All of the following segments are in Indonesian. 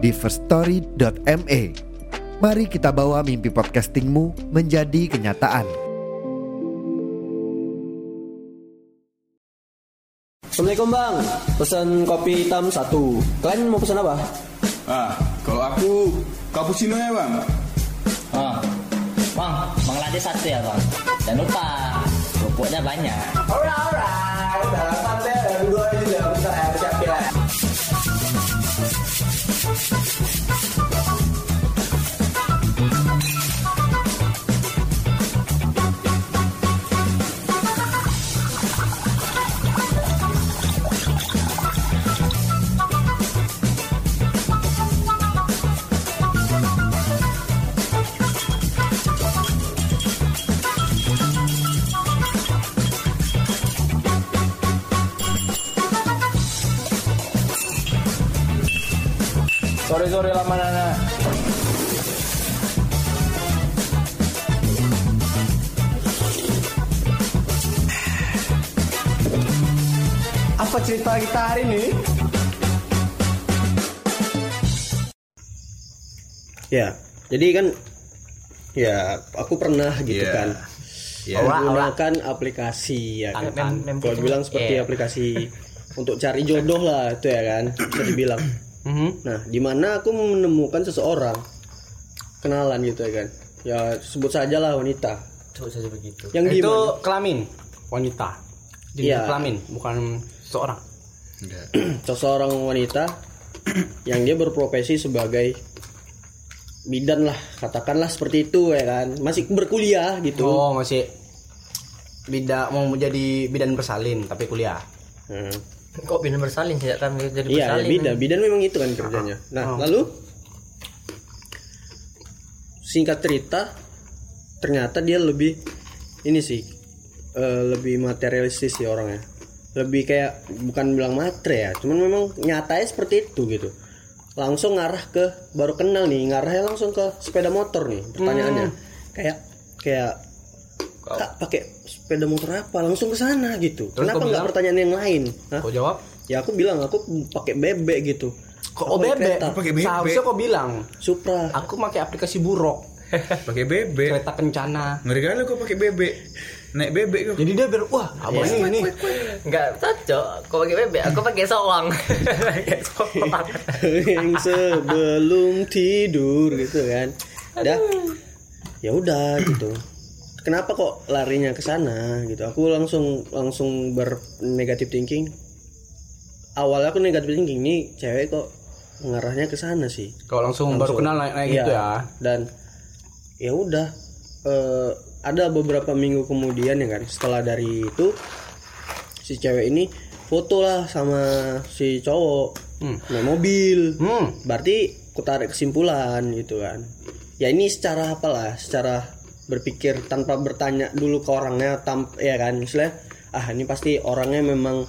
di firststory.me. Mari kita bawa mimpi podcastingmu menjadi kenyataan. Assalamualaikum bang, pesan kopi hitam satu. Kalian mau pesan apa? Ah, kalau aku cappuccino ya bang. Oh, bang, bang lade satu ya bang. Jangan lupa kerupuknya banyak. Alright. Sorry sorry lama nana. Apa cerita kita hari ini? Ya, jadi kan ya aku pernah gitu Iya. kan. Ya. menggunakan aplikasi ya kan. Kalau bilang seperti Iya. aplikasi untuk cari jodoh lah itu ya kan, bisa dibilang. Nah, di mana aku menemukan seseorang kenalan gitu ya kan. Ya sebut saja lah wanita. Coba saja begitu. Yang itu gimana? kelamin wanita jenis Iya. kelamin bukan seorang seseorang wanita yang dia berprofesi sebagai bidan lah, katakanlah seperti itu ya kan. Masih berkuliah gitu. oh masih bida mau menjadi bidan bersalin tapi kuliah Hmm. Kok bina bersalin tidak kan jadi Iya, ya, bersalin? bidan. Bidan memang itu kan kerjanya. Nah, lalu singkat cerita ternyata dia lebih ini sih eh, lebih materialistis sih orangnya. Lebih kayak bukan bilang matre ya, cuman memang nyatanya seperti itu gitu. Langsung ngarah ke baru kenal nih, ngarahnya langsung ke sepeda motor nih. Pertanyaannya kayak kayak Kak pakai sepeda motor apa? Langsung ke sana gitu. Terus Kenapa kau nggak pertanyaan yang lain? Hah? kau jawab Ya aku bilang aku pakai bebek gitu. kok Aku pakai bebek pakai bebek. seharusnya kau bilang Supra. aku pakai aplikasi buruk Pakai bebek. kereta kencana Ngeri kali kok pakai bebek. Naik bebek kok. jadi dia biar wah abang ini ini Enggak cocok. Kok pakai bebek? Aku pakai soang. Pakai soang. yang sebelum tidur gitu kan. Udah. Ya udah gitu. Kenapa kok larinya ke sana gitu? Aku langsung langsung bernegatif thinking. Awalnya aku negatif thinking nih cewek kok ngarahnya ke sana sih. kalau langsung, baru kenal naik naik gitu Iya. ya Dan ya udah eh, ada beberapa minggu kemudian ya kan setelah dari itu si cewek ini foto lah sama si cowok naik mobil. hmm Berarti aku tarik kesimpulan gitu kan. Ya ini secara apalah, secara berpikir tanpa bertanya dulu ke orangnya tam ya kan? Misalnya ah ini pasti orangnya memang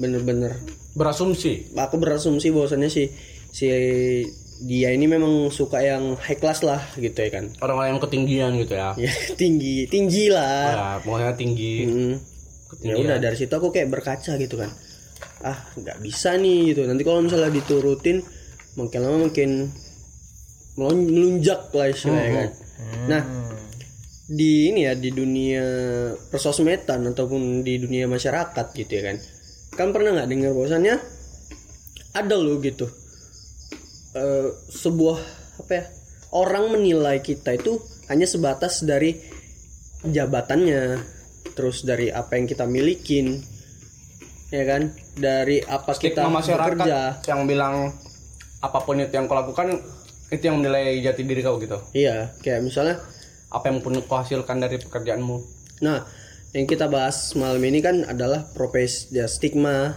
bener-bener berasumsi? Aku berasumsi bahwasannya si si dia ini memang suka yang high class lah gitu ya kan? Orang-orang yang ketinggian gitu ya? Ya tinggi tinggi lah. Ya pokoknya tinggi. Hmm. ya udah dari situ aku kayak berkaca gitu kan. Ah nggak bisa nih gitu. Nanti kalau misalnya diturutin makin lama makin melon- melunjak lah istilahnya kan? Nah di ini ya di dunia persosmedan ataupun di dunia masyarakat gitu ya kan. Kan pernah nggak dengar bahwasannya ada loh gitu eh, sebuah apa ya orang menilai kita itu hanya sebatas dari jabatannya terus dari apa yang kita milikin ya kan? Dari apa kita stigma masyarakat bekerja. yang bilang apa pun itu yang kau lakukan itu yang menilai jati diri kau gitu. Iya kayak misalnya apa yang pun kau hasilkan dari pekerjaanmu? Nah, yang kita bahas malam ini kan adalah profesi ya, stigma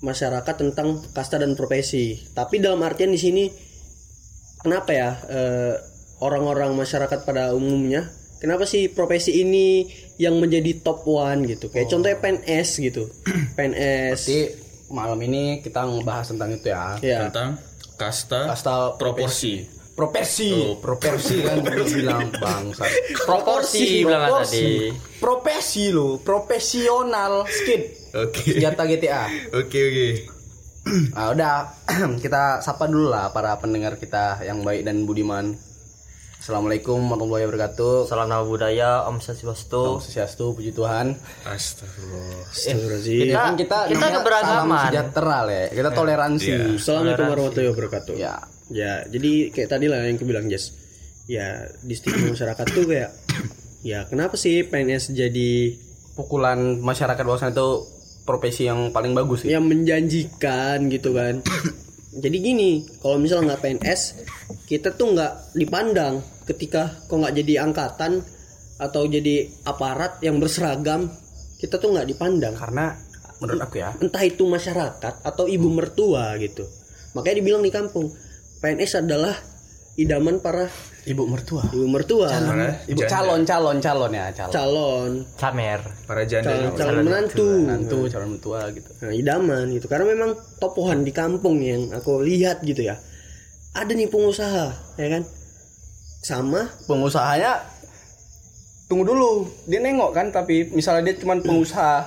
masyarakat tentang kasta dan profesi. Tapi dalam artian di sini kenapa ya eh, orang-orang masyarakat pada umumnya kenapa sih profesi ini yang menjadi top one gitu? Kayak contohnya PNS gitu. PNS Jadi malam ini kita ngebahas tentang itu ya. ya Tentang kasta, Kasta proporsi. Propersi, Oh, propersi kan gue bilang bangsa. Proporsi bilang tadi. Profesi lo, profesional skip. Oke. Senjata GTA. Oke oke. Nah, udah kita sapa dulu lah para pendengar kita yang baik dan budiman. Assalamualaikum warahmatullahi wabarakatuh. Salam nama budaya, Om Swastiastu. Om Swastiastu, puji Tuhan. Astagfirullah. Astagfirullahaladzim. Kita, Kan kita kita namanya keberagaman. Salam sejahtera le. Kita toleransi. Assalamualaikum warahmatullahi wabarakatuh Ya. Ya jadi kayak tadi lah yang aku bilang Jess. Ya di stigma masyarakat tuh kayak ya kenapa sih PNS jadi Pukulan masyarakat bahwasan itu profesi yang paling bagus sih. yang menjanjikan gitu kan? Jadi gini kalau misalnya nggak PNS kita tuh nggak dipandang ketika kok nggak jadi angkatan atau jadi aparat yang berseragam kita tuh nggak dipandang. Karena menurut aku ya, entah itu masyarakat atau ibu mertua gitu. Makanya dibilang di kampung PNS adalah idaman para ibu mertua. ibu mertua Ibu calon calon calon ya, calon. calon Camer. Para janda. calon, calon menantu Nantu calon mertua gitu. nah, idaman gitu karena memang topohan di kampung yang aku lihat gitu ya ada nih pengusaha ya kan sama Pengusahanya tunggu dulu, dia nengok kan tapi misalnya dia cuman pengusaha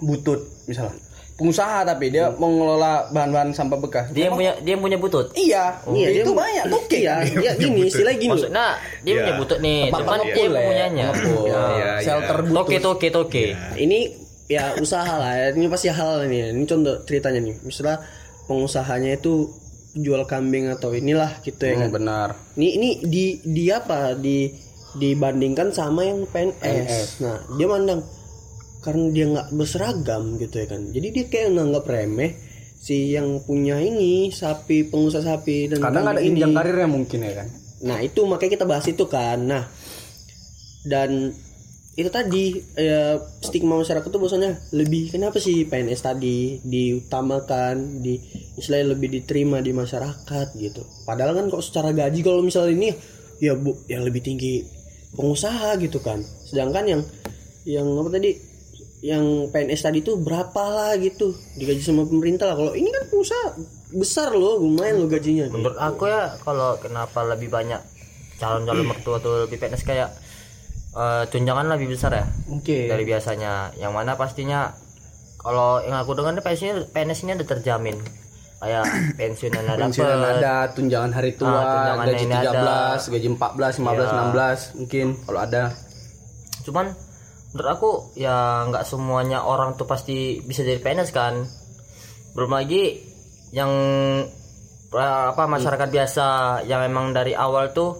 butut misalnya. Pengusaha tapi dia mengelola bahan-bahan sampah bekas. Dia yang punya dia punya butut. Iya, iya itu dia- banyak tuh iya dia gini istilah gini Maksudnya dia punya butut nih, Tempat cuman dia ya, punyanya. pengepul. iya. Shelter butut. Toke toke toke. ini ya usaha lah ya. ini pasti hal ini ini contoh ceritanya nih misalnya pengusahanya itu jual kambing atau inilah gitu ya Hmm, kan benar. ini ini di di apa di dibandingkan sama yang PNS. Nah, dia mandang karena dia nggak berseragam gitu ya kan. Jadi dia kayak nganggap remeh si yang punya ini sapi pengusaha sapi dan Kadang ada kambing jenjang karirnya mungkin ya kan. Nah, itu makanya kita bahas itu kan. Nah, dan itu tadi eh, stigma masyarakat tuh bosannya lebih kenapa sih PNS tadi diutamakan di istilahnya lebih diterima di masyarakat gitu padahal kan kok secara gaji kalau misalnya ini ya bu yang lebih tinggi pengusaha gitu kan sedangkan yang yang apa tadi yang PNS tadi tuh berapa lah gitu digaji sama pemerintah lah kalau ini kan pengusaha besar loh lumayan loh gajinya Menurut aku ya kalau kenapa lebih banyak calon-calon mertua tuh lebih PNS kayak eh, tunjangan lebih besar ya Mungkin. dari biasanya. Yang mana pastinya kalau yang aku dengar PNS PNS ini ada terjamin kayak pensiunan ada Pensiunan dapet. ada, tunjangan hari tua, Ah, tunjangan gaji ini ada. 13, gaji 14, 15, Iya. 16 mungkin kalau ada. cuman menurut aku ya nggak semuanya orang tuh pasti bisa jadi PNS kan belum lagi yang eh, apa masyarakat biasa yang emang dari awal tuh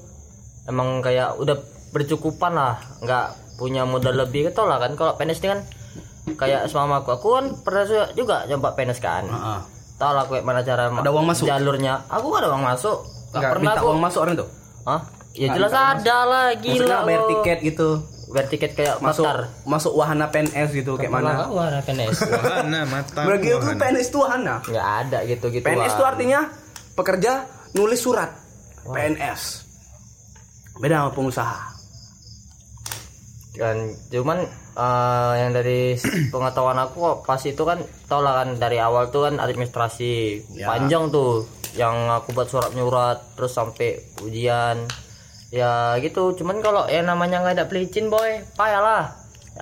emang kayak udah bercukupan lah nggak punya modal lebih gitu lah kan kalau PNS ini kan kayak sama aku aku kan pernah juga coba PNS kan Heeh. tahu lah kayak mana cara Ada uang masuk? jalurnya aku gak ada uang masuk Gak Enggak pernah minta aku uang masuk orang tuh. Hah? ya jelas ada lah Maksudnya gila bayar lo. tiket gitu. Bayar tiket kayak Masuk daftar. masuk wahana PNS gitu kayak mana? Wah, PNS. Wahana matang. Bagi aku wahana. PNS itu wahana. nggak ada gitu gitu PNS itu artinya pekerja nulis surat. PNS. Beda sama pengusaha. kan cuman eh, yang dari pengetahuan aku pas itu kan tau lah kan dari awal tuh kan administrasi Ya. panjang tuh yang aku buat surat nyurat terus sampai ujian ya gitu cuman kalau yang namanya nggak ada pelicin boy payah lah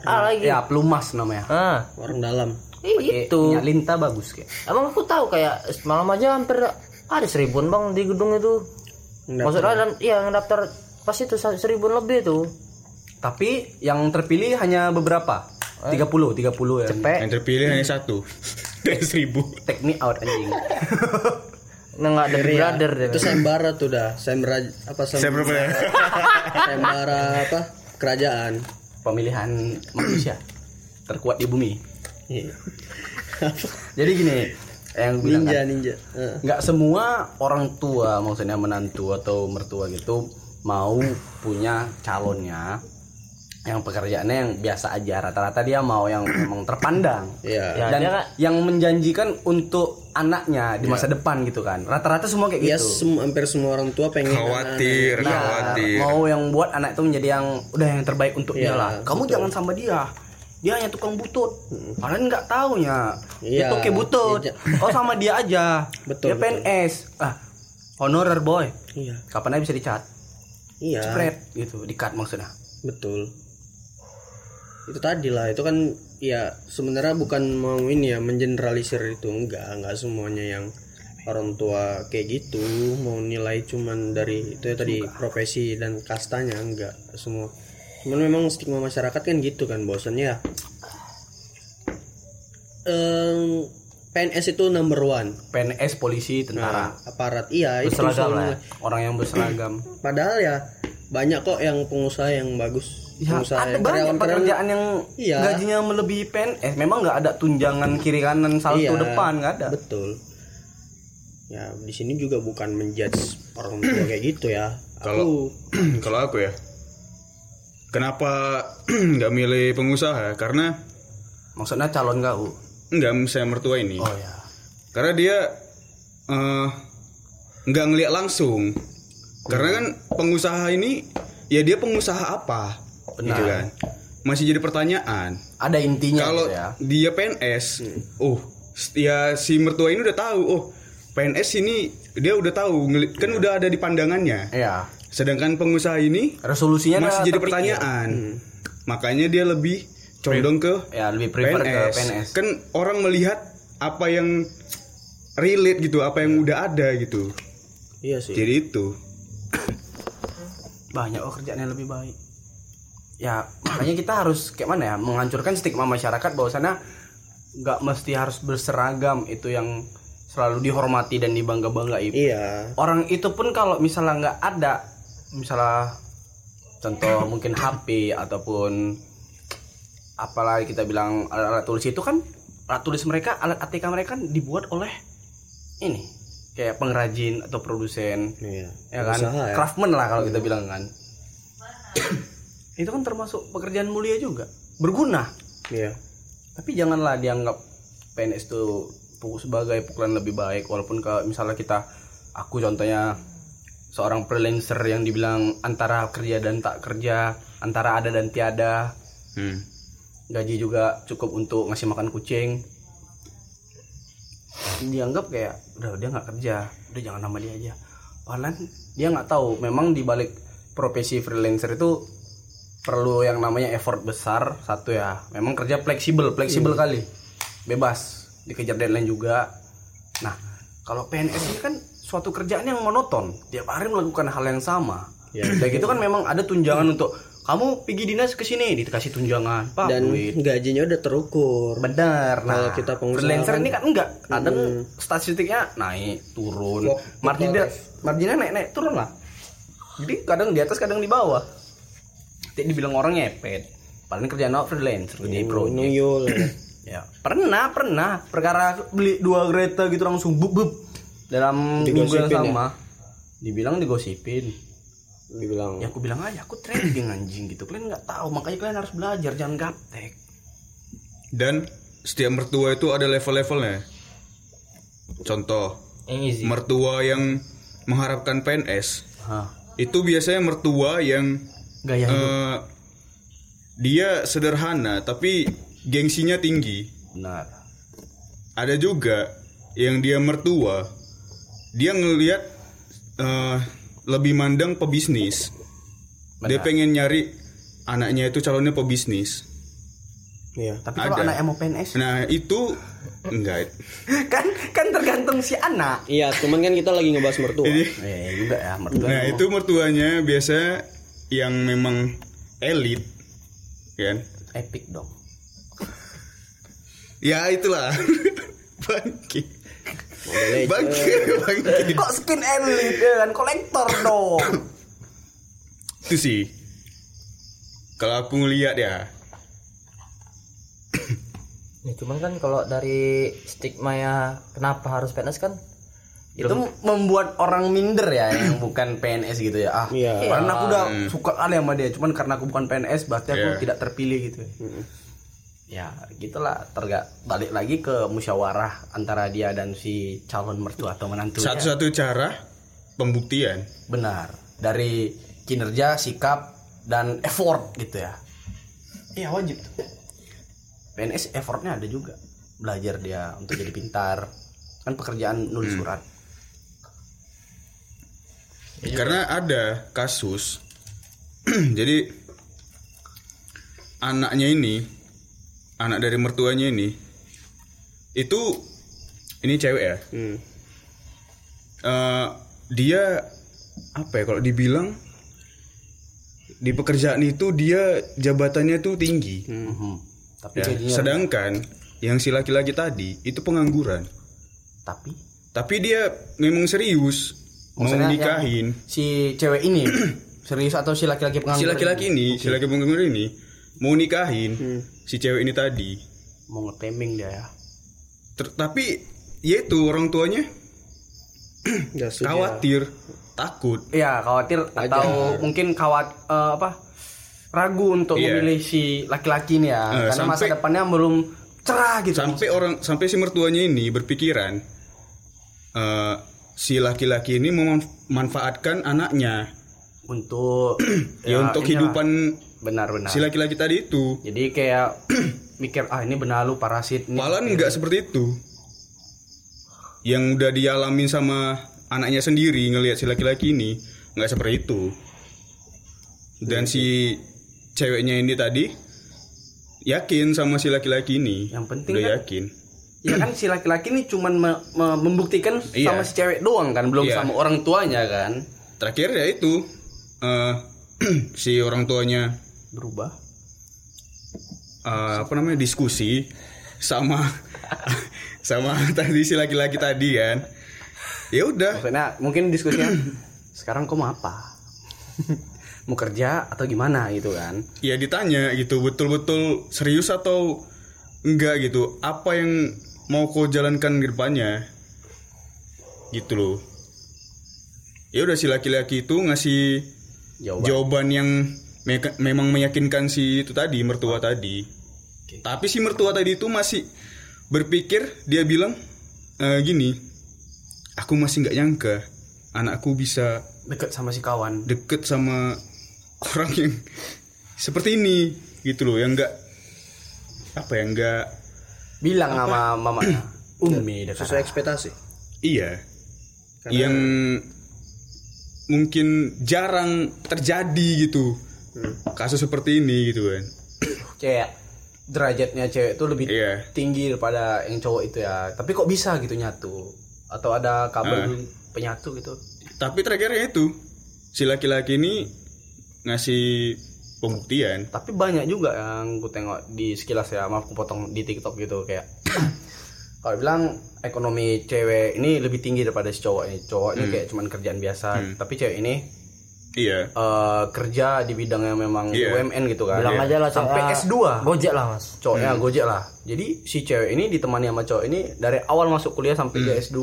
ah lagi Ya, pelumas namanya. ah orang dalam ih, itu Minyak lintah bagus kayak. emang aku tahu kayak malam aja hampir ada seribuan bang di gedung itu maksudnya dan iya yang daftar pas itu seribuan lebih tuh Tapi yang terpilih hanya beberapa. 30, 30 ya. cepet Yang terpilih hanya satu. Dari seribu. Take me out anjing. Nah, nggak ada Big brother deh. itu sayembara tuh dah sayembara apa berapa ya? sayembara apa kerajaan Pemilihan manusia terkuat di bumi. Iya. Jadi gini, yang bilang ninja kan, ninja Heeh. nggak semua orang tua maksudnya menantu atau mertua gitu mau punya calonnya yang pekerjaannya yang biasa aja rata-rata dia mau yang memang terpandang Iya. Ya, dan dia nggak- yang menjanjikan untuk anaknya di masa depan gitu kan rata-rata semua kayak ya gitu sem- hampir semua orang tua pengen Khawatir, Iya, khawatir. mau yang buat anak itu menjadi yang udah yang terbaik untuk dia Iya, lah. Kamu jangan sama dia. Dia hanya tukang butut. Kalian nggak taunya. Dia Iya, toke butut. Kau sama dia aja. Betul, Dia PNS. Ah, honorer boy. iya Kapan aja bisa dicat? iya Spread gitu, dikat maksudnya. betul itu tadi lah itu kan ya sebenarnya bukan mau ini ya mengeneralisir itu enggak enggak semuanya yang orang tua kayak gitu mau nilai cuman dari itu ya tadi profesi dan kastanya enggak semua cuman memang stigma masyarakat kan gitu kan bosannya ya PNS itu number one PNS, polisi, tentara. aparat iya itu Berseragam lah ya. Orang yang berseragam. padahal ya banyak kok yang pengusaha yang bagus Ya, pengusaha ada banyak pekerjaan yang Iya. gajinya melebihi PNS. Memang nggak ada tunjangan kiri kanan salto Iya, depan nggak ada. Betul. Ya di sini juga bukan menjudge orang tua kayak gitu ya. Kalau kalau aku ya, kenapa nggak milih pengusaha? Karena Maksudnya calon kau. nggak misalnya mertua ini. Oh ya. Karena dia eh, nggak ngeliat langsung. Karena kan pengusaha ini ya dia pengusaha apa, gitu kan? Masih jadi pertanyaan. Ada intinya Kalau gitu ya. dia PNS, oh ya si mertua ini udah tahu, oh PNS ini dia udah tahu, kan udah ada di pandangannya. Iya. Sedangkan pengusaha ini Resolusinya masih jadi terpikir. pertanyaan. Makanya dia lebih condong ke Ya lebih prefer PNS. ke PNS. Kan orang melihat apa yang relate gitu, apa yang udah ada gitu. Iya sih. Jadi itu. Banyak oh kerjaan yang lebih baik. Ya makanya kita harus kayak mana ya menghancurkan stigma masyarakat bahwasannya nggak mesti harus berseragam itu yang selalu dihormati dan dibangga banggai. Iya. Orang itu pun kalau misalnya nggak ada, misalnya contoh mungkin HP ataupun apalagi kita bilang alat-alat tulis itu kan alat tulis mereka alat ATK mereka kan dibuat oleh ini kayak pengrajin atau produsen Iya. ya kan Usaha ya. craftsman lah kalau kita bilang kan itu kan termasuk pekerjaan mulia juga. Berguna. Iya. tapi janganlah dianggap PNS itu sebagai pukulan lebih baik. Walaupun kalau misalnya kita aku contohnya seorang freelancer yang dibilang antara kerja dan tak kerja antara ada dan tiada. Hmm. gaji juga cukup untuk ngasih makan kucing. Dianggap kayak udah dia nggak kerja. Udah jangan nama dia aja. Padahal dia nggak tahu. Memang di balik profesi freelancer itu perlu yang namanya effort besar satu ya memang kerja fleksibel fleksibel kali bebas dikejar deadline juga nah kalau PNS ini kan suatu kerjaan yang monoton tiap hari melakukan hal yang sama Ya. ya gitu kan memang ada tunjangan untuk kamu pergi dinas ke sini dikasih tunjangan pak Dan duit gajinya udah terukur. Benar. Nah, Kalau kita pengusaha freelancer ini kan enggak. Kadang statistiknya naik, turun. Marginnya marginnya naik, naik, turun lah. Jadi kadang di atas, kadang di bawah. Tidak dibilang orang ngepet. Paling kerjaan awak freelancer, kerja project. Nuyul. Ya, pernah, pernah. Perkara beli dua kereta gitu langsung bub bub dalam minggu yang ya? sama. Dibilang digosipin. Dibilang. Ya aku bilang aja aku trading anjing gitu. Kalian nggak tahu, makanya kalian harus belajar jangan gaptek. Dan setiap mertua itu ada level-levelnya. Contoh, Yang easy. mertua yang mengharapkan PNS Hah. itu biasanya mertua yang Gaya hidup. eh, dia sederhana tapi gengsinya tinggi. Benar. Ada juga yang dia mertua dia ngelihat eh, lebih mandang pebisnis. Dia pengen nyari anaknya itu calonnya pebisnis. Iya. Tapi kalau anak yang mau PNS Nah itu enggak. kan kan tergantung si anak. Iya, cuman kan kita lagi ngebahas mertua. Jadi Eh juga ya mertua. Nah itu mertuanya biasa yang memang elit kan? Epic dong. ya itulah. Bangki bangki bangki Kok skin elit ya kan? Kolektor dong. itu sih. Kalau aku ngeliat ya. Ya, cuman kan kalau dari stigma ya kenapa harus PNS kan itu membuat orang minder ya yang bukan PNS gitu ya. Ah, Iya. karena aku udah suka kali sama dia, cuman karena aku bukan PNS berarti aku Iya. tidak terpilih gitu. ya gitulah. Terga balik lagi ke musyawarah antara dia dan si calon mertua atau menantu Satu-satu cara pembuktian. benar. Dari kinerja sikap dan effort gitu ya. Iya wajib. Tuh PNS effortnya ada juga. Belajar dia untuk jadi pintar. Kan pekerjaan nulis surat Karena ada kasus. jadi anaknya ini, anak dari mertuanya ini, itu ini cewek ya. Hmm. Eh, dia apa ya kalau dibilang di pekerjaan itu dia jabatannya tuh tinggi. Mhm. tapi Ya, gajinya sedangkan yang si laki-laki tadi itu pengangguran. tapi Tapi dia memang serius mau Maksudnya nikahin. si cewek ini serius atau si laki-laki Si pengangguran laki-laki ini, si laki pengangguran ini mau nikahin Hmm. si cewek ini tadi. mau ngeteming dia ya Ter- tapi ya itu orang tuanya khawatir, takut. Iya khawatir atau mungkin khawat eh, apa ragu untuk Iya. memilih si laki-laki ini ya Eh, karena masa sampai- depannya belum cerah gitu Sampai orang sampai si mertuanya ini berpikiran eh, si laki-laki ini memanfaatkan anaknya untuk ya, untuk inilah. kehidupan benar-benar si laki-laki tadi itu. jadi kayak mikir ah ini benalu parasit Malah nggak seperti itu. Yang udah dialamin sama anaknya sendiri ngelihat si laki-laki ini nggak seperti itu. Dan si ceweknya ini tadi yakin sama si laki-laki ini. Yang penting udah kan- yakin. Ya kan si laki-laki ini cuman me- me- membuktikan Iya. sama si cewek doang kan belum Iya. sama orang tuanya kan. Terakhir ya itu eh, si orang tuanya berubah? Eh, apa namanya diskusi sama sama tadi si laki-laki tadi kan. Ya udah, maksudnya mungkin diskusinya sekarang kau mau apa? Mau kerja atau gimana? gitu kan. Ya ditanya gitu betul-betul serius atau enggak gitu? Apa yang mau kau jalankan di depannya. Gitu loh. Ya udah si laki-laki itu ngasih jawaban. jawaban yang me- memang meyakinkan si itu tadi mertua tadi. Tapi si mertua tadi itu masih berpikir dia bilang "Eh, gini aku masih nggak nyangka anakku bisa deket sama si kawan. deket sama orang yang seperti ini gitu loh. Yang enggak apa ya enggak bilang sama mamanya. Umi dekat Sesuai ekspektasi. iya. Yang mungkin jarang terjadi gitu. Kasus seperti ini gitu kan. Kayak derajatnya cewek itu lebih Iya. tinggi daripada yang cowok itu ya. Tapi kok bisa gitu nyatu? Atau ada kabar Ah. penyatu gitu? Tapi terakhirnya itu. Si laki-laki ini ngasih pembuktian. Tapi banyak juga yang gue tengok di sekilas ya maaf aku potong di TikTok gitu kayak kalau bilang ekonomi cewek ini lebih tinggi daripada si cowok ini. Cowok ini kayak cuman kerjaan biasa tapi cewek ini iya. eh, kerja di bidang yang memang Iya. UMN gitu kan. Bilang aja lah sampai cewek, S2 Gojek lah mas. cowoknya gojek lah. Jadi si cewek ini ditemani sama cowok ini dari awal masuk kuliah sampai dia S2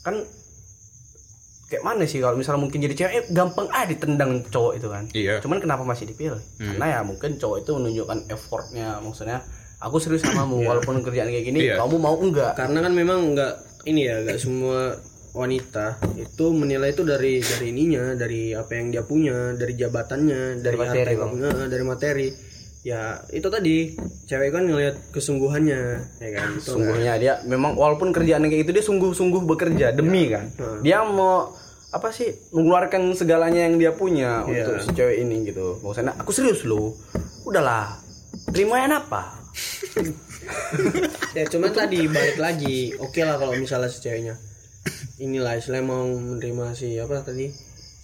kan kayak mana sih kalau misalnya mungkin jadi cewek eh, gampang ah ditendang cowok itu kan Iya. cuman kenapa masih dipilih karena ya mungkin cowok itu menunjukkan effortnya maksudnya aku serius samamu walaupun kerjaan kayak gini Iya. kamu mau enggak Karena kan memang nggak ini ya, nggak semua wanita itu menilai itu dari dari ininya, dari apa yang dia punya, dari jabatannya, dari, harta materi, yang dia punya, dari materi. Ya itu tadi. Cewek kan ngelihat kesungguhannya, ya kan. Itu sungguhnya dia memang walaupun kerjaan kayak gitu dia sungguh-sungguh bekerja demi kan? dia mau apa sih mengeluarkan segalanya yang dia punya untuk si cewek ini gitu. Maksudnya aku serius loh udahlah terimain apa? Ya cuman tadi balik lagi oke lah kalau misalnya si ceweknya inilah istilahnya mau menerima si apa tadi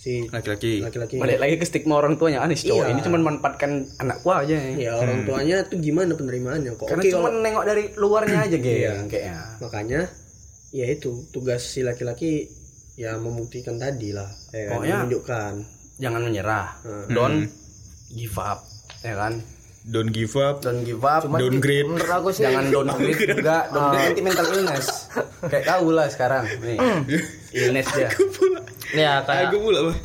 si laki-laki. laki-laki. Balik lagi ke stigma orang tuanya. Ah, nih si cowok Iya. ini cuma manfaatkan anakku aja ya ya orang tuanya tuh gimana penerimaannya kok? Karena oke cuma kalau nengok dari luarnya aja gitu kayaknya. Makanya ya itu tugas si laki-laki ya membuktikan tadi lah ya kan? Pokoknya- menunjukkan. jangan menyerah. Don't give up ya kan? Don't give up. Don't give up. Downgrade. Menurut aku sih jangan downgrade juga. Downgrade nanti mental illness. Kayak kau lah sekarang. Nih. Illness dia ya kayak aku pula Pak.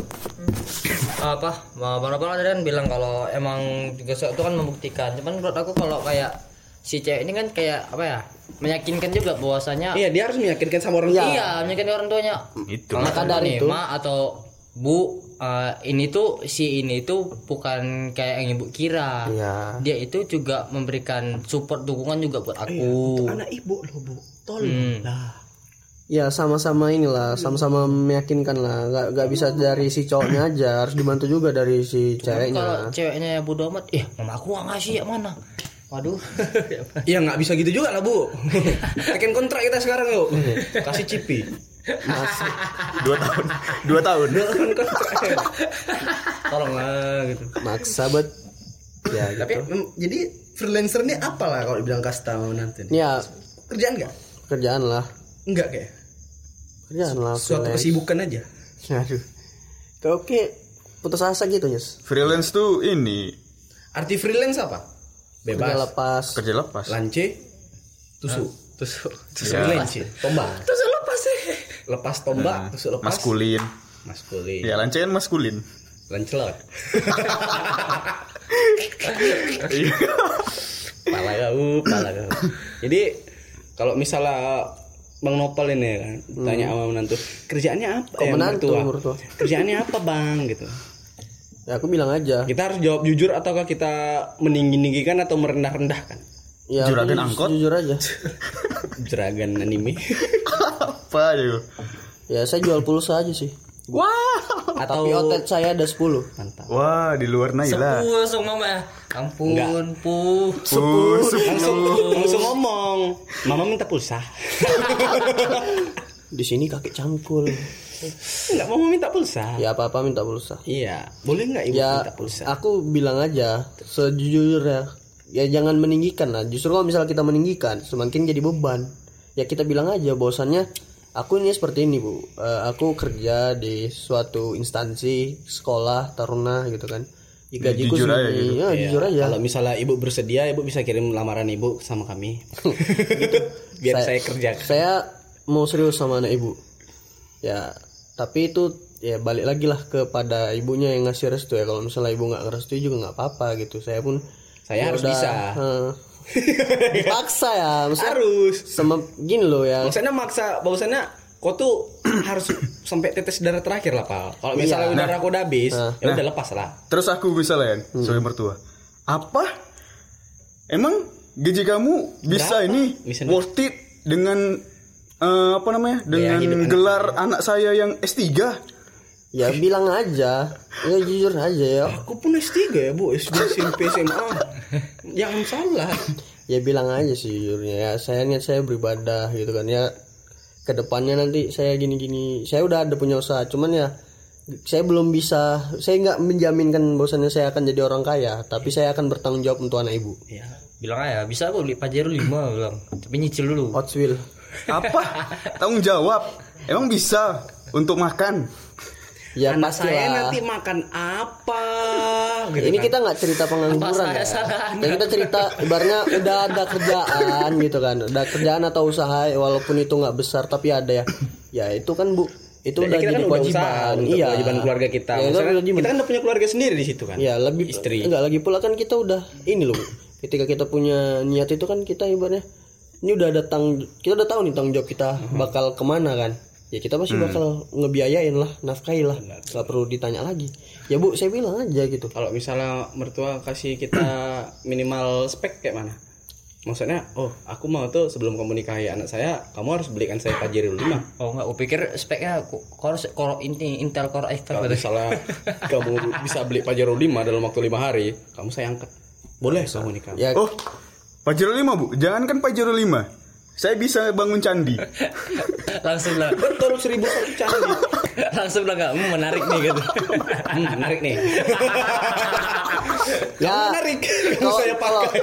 apa bang Abang tadi kan bilang kalau emang juga itu kan membuktikan cuman menurut aku kalau kayak si cewek ini kan kayak apa ya meyakinkan juga bahwasanya Iya, dia harus meyakinkan sama orang tua. iya meyakinkan orang tuanya Itu. maka dari itu- ma atau bu eh, ini tuh si ini tuh bukan kayak yang ibu kira Iya. dia itu juga memberikan support dukungan juga buat aku Anak ibu loh, Bu. Tolong. Hmm. Lah. Ya sama-sama inilah, sama-sama meyakinkan lah. Gak, gak bisa dari si cowoknya aja, harus dibantu juga dari si kalau ceweknya. ceweknya ya bodo amat eh mama aku gak ngasih ya mana waduh Ya nggak bisa gitu juga lah, Bu. Tekan kontrak kita sekarang yuk. Kasih cipi. Dua tahun. Dua tahun. Tolonglah gitu. Maksa bet. Ya gitu. Tapi jadi freelancer ini apa lah kalau dibilang kasta mau nanti? nih? Ya Kerjaan nggak? kerjaan lah, Enggak kayak. Kerjaan lah. Suatu freelance. kesibukan aja. Aduh. Kayak oke, putus asa gitu nyes. Freelance tuh ini Arti freelance apa? Kerja Bebas. lepas. kerja lepas. Lance. Tusuk. tusuk Tusuk Ya. lance. Tombak. tusuk lepas sih Lepas tombak, tusuk lepas. Maskulin. Maskulin. Ya lance kan maskulin. Lancelot. pala kau, pala kau. Jadi kalau misalnya Bang Nopal ini kan tanya sama menantu kerjaannya apa? Oh, Eh, menantu, mertua. mertua. Kerjaannya apa bang gitu? Ya aku bilang aja. Kita harus jawab jujur ataukah kita meninggi-ninggikan atau merendah-rendahkan? Ya Juragan ju- angkot? Jujur aja. Jeragan anime. Apa aja? Ya saya jual pulsa aja sih. atau Tapi otet saya ada 10 mantap. Wah, di luar Naila. Sepuluh langsung mama ampun pu Sepuluh. Langsung langsung ngomong. Mama minta pulsa. Di sini kakek cangkul. Enggak mau minta pulsa. Ya apa-apa minta pulsa. Iya, boleh nggak ibu Ya minta pulsa? aku bilang aja sejujurnya ya jangan meninggikan lah. Justru kalau misalnya kita meninggikan semakin jadi beban. Ya kita bilang aja bahwasannya aku ini seperti ini bu. Eh, aku kerja di suatu instansi sekolah taruna gitu kan. Gajiku Jujur aja segini. gitu. Ya, jujur aja. Kalau misalnya ibu bersedia, ibu bisa kirim lamaran ibu sama kami. Biar saya, kerja. Saya mau serius sama anak ibu. Ya, tapi itu ya balik lagi lah kepada ibunya yang ngasih restu ya. Kalau misalnya ibu nggak ngerestui juga nggak apa-apa gitu. Saya pun Saya harus udah, bisa. eh, dipaksa ya. Maksudnya Harus. sama gini loh ya. Maksudnya maksa, bahwasannya kau tuh harus sampai tetes darah terakhir lah pak. Kalau misalnya Iya. udah aku udah habis, ya udah lepas lah. Terus aku misalnya Hmm. sebagai mertua. Apa? Emang gaji kamu bisa Berapa? ini Bisa worth it dengan eh, apa namanya? Dengan hidup anak gelar anak saya yang S3? Ya bilang aja. Ya jujur aja ya. Aku pun S3 ya bu, SD, SMP, SMA. Jangan salah. Ya bilang aja sih jujurnya ya. Saya niat saya beribadah gitu kan ya. Ke depannya nanti saya gini-gini. Saya udah ada punya usaha. Cuman ya saya belum bisa. Saya nggak menjaminkan bahwasannya saya akan jadi orang kaya. Tapi saya akan bertanggung jawab untuk anak ibu. Ya. bilang aja bisa kok beli pajero lima bilang tapi nyicil dulu Hot Wheel. Apa? Tanggung jawab. Emang bisa untuk makan? Ya Anak pasti saya nanti makan apa? Gitu Ini kan. kita nggak cerita pengangguran ya. Ya kita cerita ibaratnya udah ada kerjaan gitu kan. Udah kerjaan atau usaha walaupun itu nggak besar tapi ada ya. Ya itu kan Bu. Itu Ya, udah kita jadi kan udah usaha kewajiban. untuk Iya. kewajiban keluarga kita. Ya, udah kita kan udah punya keluarga sendiri di situ kan. Ya lebih Istri. enggak lagi pula kan kita udah ini loh. Bu. Ketika kita punya niat itu kan kita ibaratnya ini udah ada tang kita udah tahu nih tanggung jawab kita bakal ke mana kan. Ya kita pasti Hmm. bakal ngebiayain lah, nafkahi lah. Gak perlu ditanya lagi. Ya Bu, saya bilang aja gitu. Kalau misalnya mertua kasih kita minimal spek kayak mana? Maksudnya, oh aku mau tuh sebelum kamu nikahi anak saya, kamu harus belikan saya Pajero 5. oh enggak aku pikir speknya ko- core core ini Intel Core i5 Kalau misalnya kamu bisa beli Pajero 5 dalam waktu lima hari, kamu saya angkat. Boleh kamu nikah. Ya Oh, Pajero 5 bu. Jangankan Pajero 5. Saya bisa bangun candi. langsung lah Betul seribu satu candi. langsung lah enggak hmm, menarik nih gitu Hmm, menarik nih. ya menarik. kalau saya kalau pakai.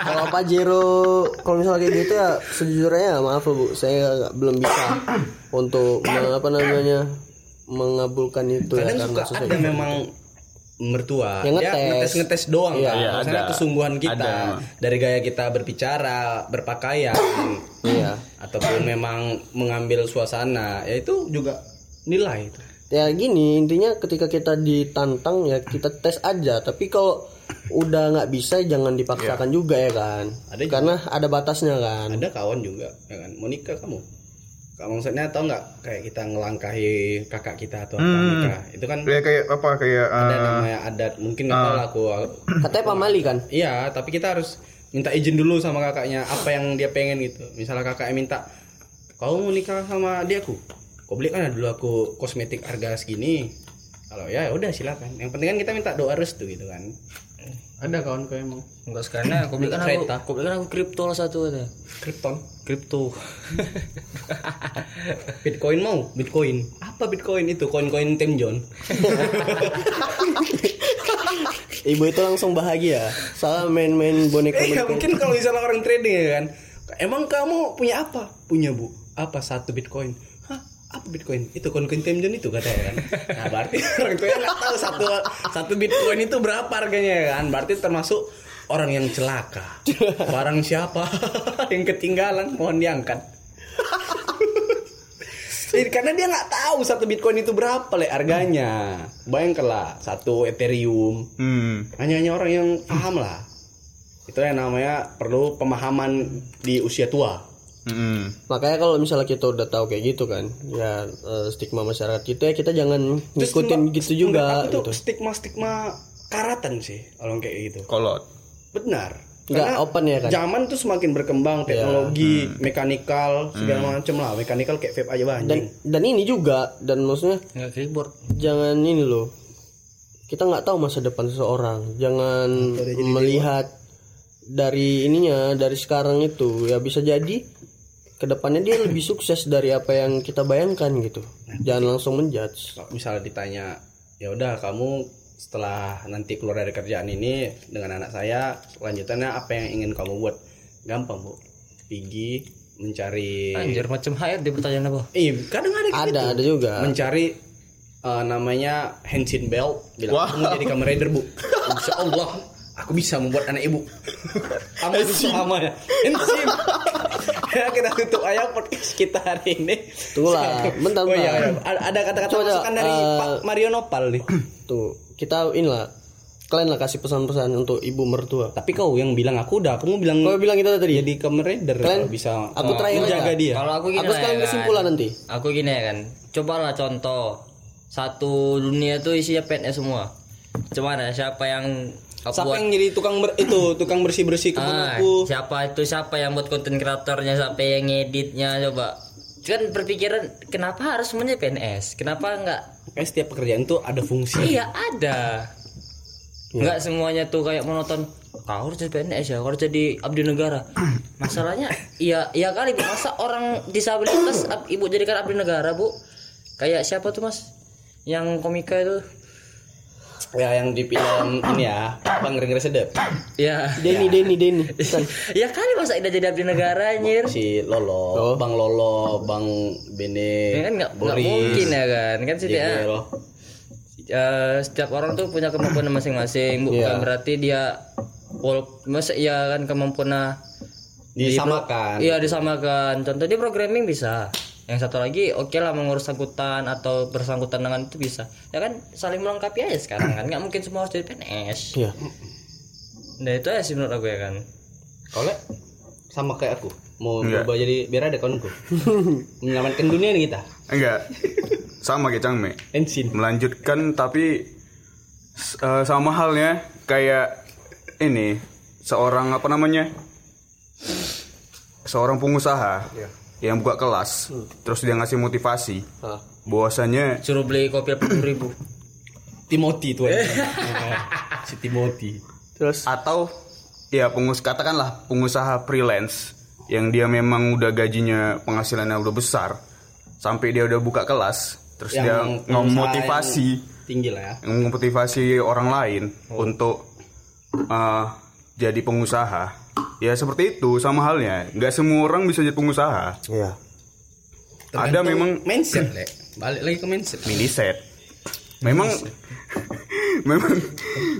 kalau Pajero kalau misalnya kayak gitu ya sejujurnya maaf loh, bu saya nggak- belum bisa untuk apa namanya mengabulkan itu ya Kadang suka sesuai- ada memang mertua Yang dia ngetes. ngetes ngetes doang Iya. kan Iya, Maksudnya ada. kesungguhan kita Ada. dari gaya kita berbicara berpakaian Iya. ataupun memang mengambil suasana ya itu juga nilai itu ya gini intinya ketika kita ditantang ya kita tes aja tapi kalau udah nggak bisa jangan dipaksakan juga ya kan Ada juga. karena ada batasnya kan ada kawan juga ya kan mau nikah kamu Kak maksudnya tau nggak kayak kita ngelangkahi kakak kita atau apa nikah? Itu kan Kayak kayak apa kayak ada eh, namanya adat. Mungkin nggak tahu lah aku. Katanya pamali kan? Iya tapi kita harus minta izin dulu sama kakaknya apa yang dia pengen gitu. Misalnya kakaknya minta kau mau nikah sama adikku kau beli kan dulu aku kosmetik harga segini. Kalau ya udah silakan. Yang penting kan kita minta doa restu gitu kan ada kawan kau emang Enggak sekarang aku belikan aku, Kereta. aku belikan aku kripto lah satu ada. Krypton Kripto. Bitcoin mau Bitcoin apa Bitcoin itu koin-koin Tim John ibu itu langsung bahagia soalnya main-main boneka Eh, ya mungkin kalau misalnya orang trading ya kan. Emang kamu punya apa? Punya bu. Apa satu bitcoin? Apa bitcoin? Itu koin-koin Temjon itu katanya kan. Nah berarti orang tuanya nggak tahu satu satu bitcoin itu berapa harganya ya kan. Berarti termasuk orang yang celaka. Barang siapa yang ketinggalan mohon diangkat. Jadi, karena dia nggak tahu satu bitcoin itu berapa le harganya. Bayangkanlah satu ethereum hmm. hanya hanya orang yang paham lah itu yang namanya perlu pemahaman di usia tua hmm. makanya kalau misalnya kita udah tahu kayak gitu kan ya eh, stigma masyarakat kita ya kita jangan ngikutin Terus gitu enggak- juga aku tuh gitu. stigma stigma karatan sih kalau kayak gitu. Kolot. Benar. Nggak Karena open ya kan? zaman tuh semakin berkembang teknologi mekanikal segala macam lah. Mekanikal kayak vape aja dan banjing dan ini juga dan maksudnya Enggak keyboard. jangan ini loh. Kita nggak tahu masa depan seseorang. Jangan melihat dari ininya dari sekarang itu. Ya bisa jadi ke depannya dia lebih sukses dari apa yang kita bayangkan gitu jangan langsung menjudge Kalau misalnya ditanya ya udah kamu setelah nanti keluar dari kerjaan ini dengan anak saya lanjutannya apa yang ingin kamu buat gampang bu pergi mencari Anjir macam hayat dia pertanyaan apa? Eh, kadang ada ada gitu. ada juga Mencari eh, namanya Henshin Belt. Bilang, aku mau jadi Kamen Rider, Bu. Insya Allah, aku bisa membuat anak ibu. Kamu sama ya. Henshin. Ya, kita tutup aja podcast kita hari ini. Tunggu lah, bentar, Oh iya, iya. Ada- kata-kata masukan dari eh, Pak Mario Nopal nih. tuh kita inilah kalian lah kasih pesan-pesan untuk ibu mertua Tapi kau yang bilang aku udah, aku mau bilang kalau bilang kita tadi jadi Kamen Rider Kalian- kalau bisa aku eh, terakhir menjaga aja. dia. Kalau aku gini aku sekarang ya kan. kesimpulan nanti Aku gini ya kan. Cobalah contoh satu dunia tuh isinya PNS semua. Cuman ya siapa yang Siapa buat yang jadi tukang ber, itu tukang bersih-bersih kebun Ah, aku? siapa itu siapa yang buat konten kreatornya siapa yang ngeditnya coba. Kan berpikiran kenapa harus semuanya PNS kenapa enggak Kayak setiap pekerjaan tuh ada fungsi. iya ada. Enggak semuanya tuh kayak monoton. Kau harus jadi PNS ya kau harus jadi abdi negara. Masalahnya iya iya kali Bu. masa orang disabilitas ab- ibu jadikan abdi negara bu? Kayak siapa tuh mas? Yang komika itu Ya yang di film ini ya, Bang Ngeri Sedep. ya Denny Denny Denny Bukan. ya kali masa tidak jadi abdi negara anjir Si Lolo, Bang Lolo, Bang Bene, Ya kan nggak mungkin ya kan kan sih dia Jegel. eh, setiap orang tuh punya kemampuan masing-masing bukan Iya. berarti dia wal masa iya kan kemampuan Disamakan. iya disamakan contoh dia programming bisa yang satu lagi oke lah mengurus angkutan atau bersangkutan dengan itu bisa ya kan saling melengkapi aja sekarang kan nggak mungkin semua harus jadi PNS Iya. nah itu aja sih menurut aku ya kan Le? sama kayak aku. Mau Enggak. berubah jadi biar ada kawanku. Menyelamatkan dunia nih kita. enggak sama kayak Cangme Ensin. melanjutkan tapi eh, sama halnya kayak ini seorang apa namanya seorang pengusaha yang buka kelas terus dia ngasih motivasi Ah. bahwasanya suruh beli kopi delapan ribu Timothy tuh. si Timothy. terus atau ya pengus katakanlah pengusaha freelance yang dia memang udah gajinya penghasilannya udah besar sampai dia udah buka kelas terus dia Yang memotivasi tinggi lah ya. memotivasi orang lain untuk eh, jadi pengusaha ya seperti itu sama halnya nggak semua orang bisa jadi pengusaha Iya ada memang mindset, Le. Balik lagi ke mindset. mini set memang memang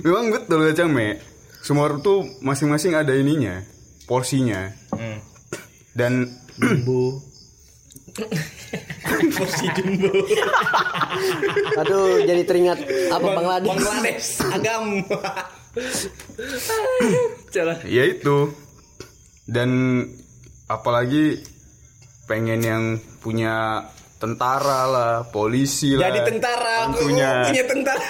memang betul ya Came semua orang tuh masing-masing ada ininya porsinya Hmm. dan Jumbo. Porsi jumbo. aduh jadi teringat apa Bangladesh Bangladesh. Agam. Ya itu. Dan apalagi pengen yang punya tentara lah polisi lah. Jadi tentara, aku Mantunya. punya tentara.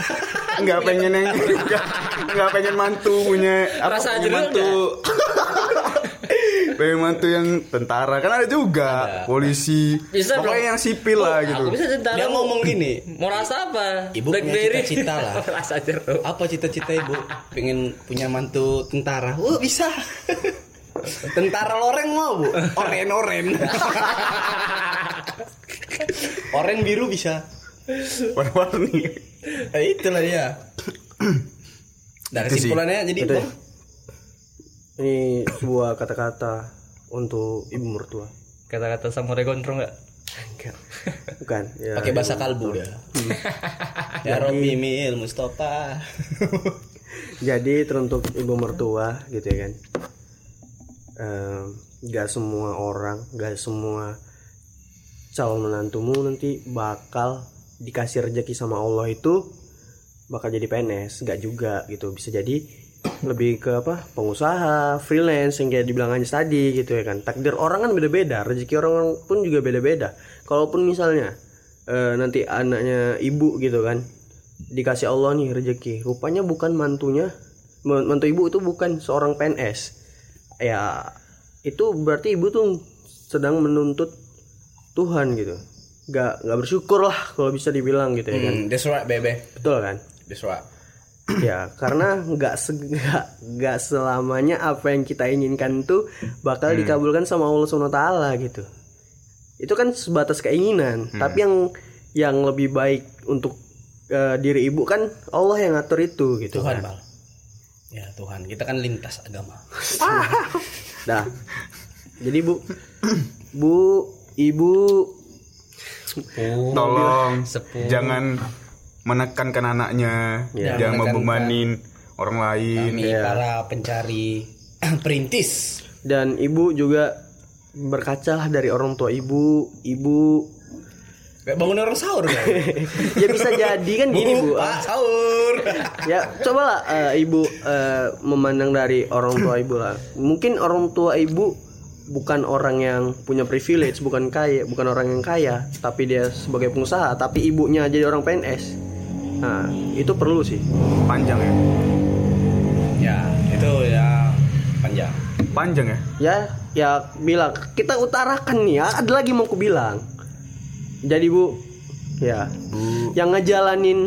nggak pengen yang nggak, pengen mantu punya apa Rasa punya mantu pengen mantu yang tentara kan ada juga polisi Bisa pokoknya dong. yang sipil lah gitu bisa tentara. Dia ngomong gini, Mau rasa apa? Ibu punya cita-cita lah. rasa jeruk. apa cita-cita ibu? Pengen punya mantu tentara. Oh bisa. Tentara loreng mau bu? Oren oren. oren biru bisa. warna-warni Eh, itulah dia. Dari Itu sih. simpulannya jadi Betul. Ini sebuah kata-kata untuk ibu mertua. Kata-kata samurai gondrong enggak? Bukan. Ya, pakai bahasa kalbu dia. ya Robi Mil Mustafa. Jadi teruntuk ibu mertua gitu ya kan. Em, Gak semua orang, gak semua calon menantumu nanti bakal dikasih rejeki sama Allah itu bakal jadi PNS, gak juga gitu. Bisa jadi lebih ke apa? Pengusaha freelance yang kayak dibilang Anjas tadi gitu ya kan. Takdir orang kan beda-beda rezeki orang pun juga beda-beda. Kalaupun misalnya eh, nanti anaknya ibu gitu kan dikasih Allah nih rezeki. Rupanya bukan mantunya man- mantu ibu itu bukan seorang PNS ya itu berarti ibu tuh sedang menuntut Tuhan gitu. Nggak nggak bersyukur lah kalau bisa dibilang gitu ya kan. Hmm, that's right, baby. betul kan? That's right. Ya karena nggak nggak nggak selamanya apa yang kita inginkan itu bakal dikabulkan sama Allah Subhanahu wa taala gitu itu kan sebatas keinginan tapi yang yang lebih baik untuk eh, diri ibu kan Allah yang ngatur itu gitu Tuhan, kan. Bal. Ya Tuhan, kita kan lintas agama. Dah. Jadi Bu Bu Ibu tolong Sepuh. jangan menekankan anaknya Ya. jangan Menekankan. membebanin orang lain Kami para pencari perintis. dan Ibu juga berkacalah dari orang tua Ibu, Ibu Kayak bangun orang sahur kan? ya bisa jadi kan gini Bu. Pak, sahur. ya cobalah eh, ibu eh, memandang dari orang tua ibu lah mungkin orang tua ibu bukan orang yang punya privilege bukan kaya bukan orang yang kaya tapi dia sebagai pengusaha tapi ibunya jadi orang PNS nah itu perlu sih. Panjang ya? Ya, itu ya panjang. panjang ya? Ya ya bilang. Kita utarakan nih ya. Ada lagi mau ku bilang jadi bu. Ya. Yang ngejalanin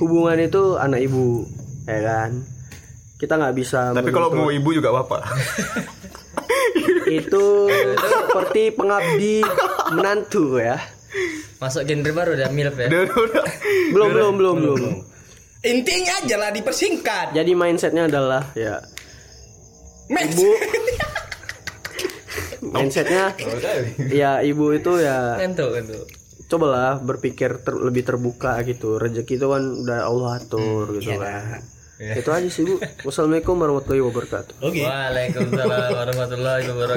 hubungan itu anak ibu ya kan? Kita nggak bisa tapi kalau mau ibu juga bapak. Itu seperti pengabdi menantu ya Masuk genre baru udah milf ya. Udah, udah. belum belum belum belum Intinya aja lah dipersingkat. jadi mindsetnya adalah ya Max. ibu mindsetnya ya ibu itu ya Ngantuk ngantuk. cobalah berpikir ter- lebih terbuka gitu rezeki itu kan udah Allah atur gitu kan itu aja sih bu wassalamualaikum warahmatullahi wabarakatuh Oke. Waalaikumsalam warahmatullahi wabarakatuh.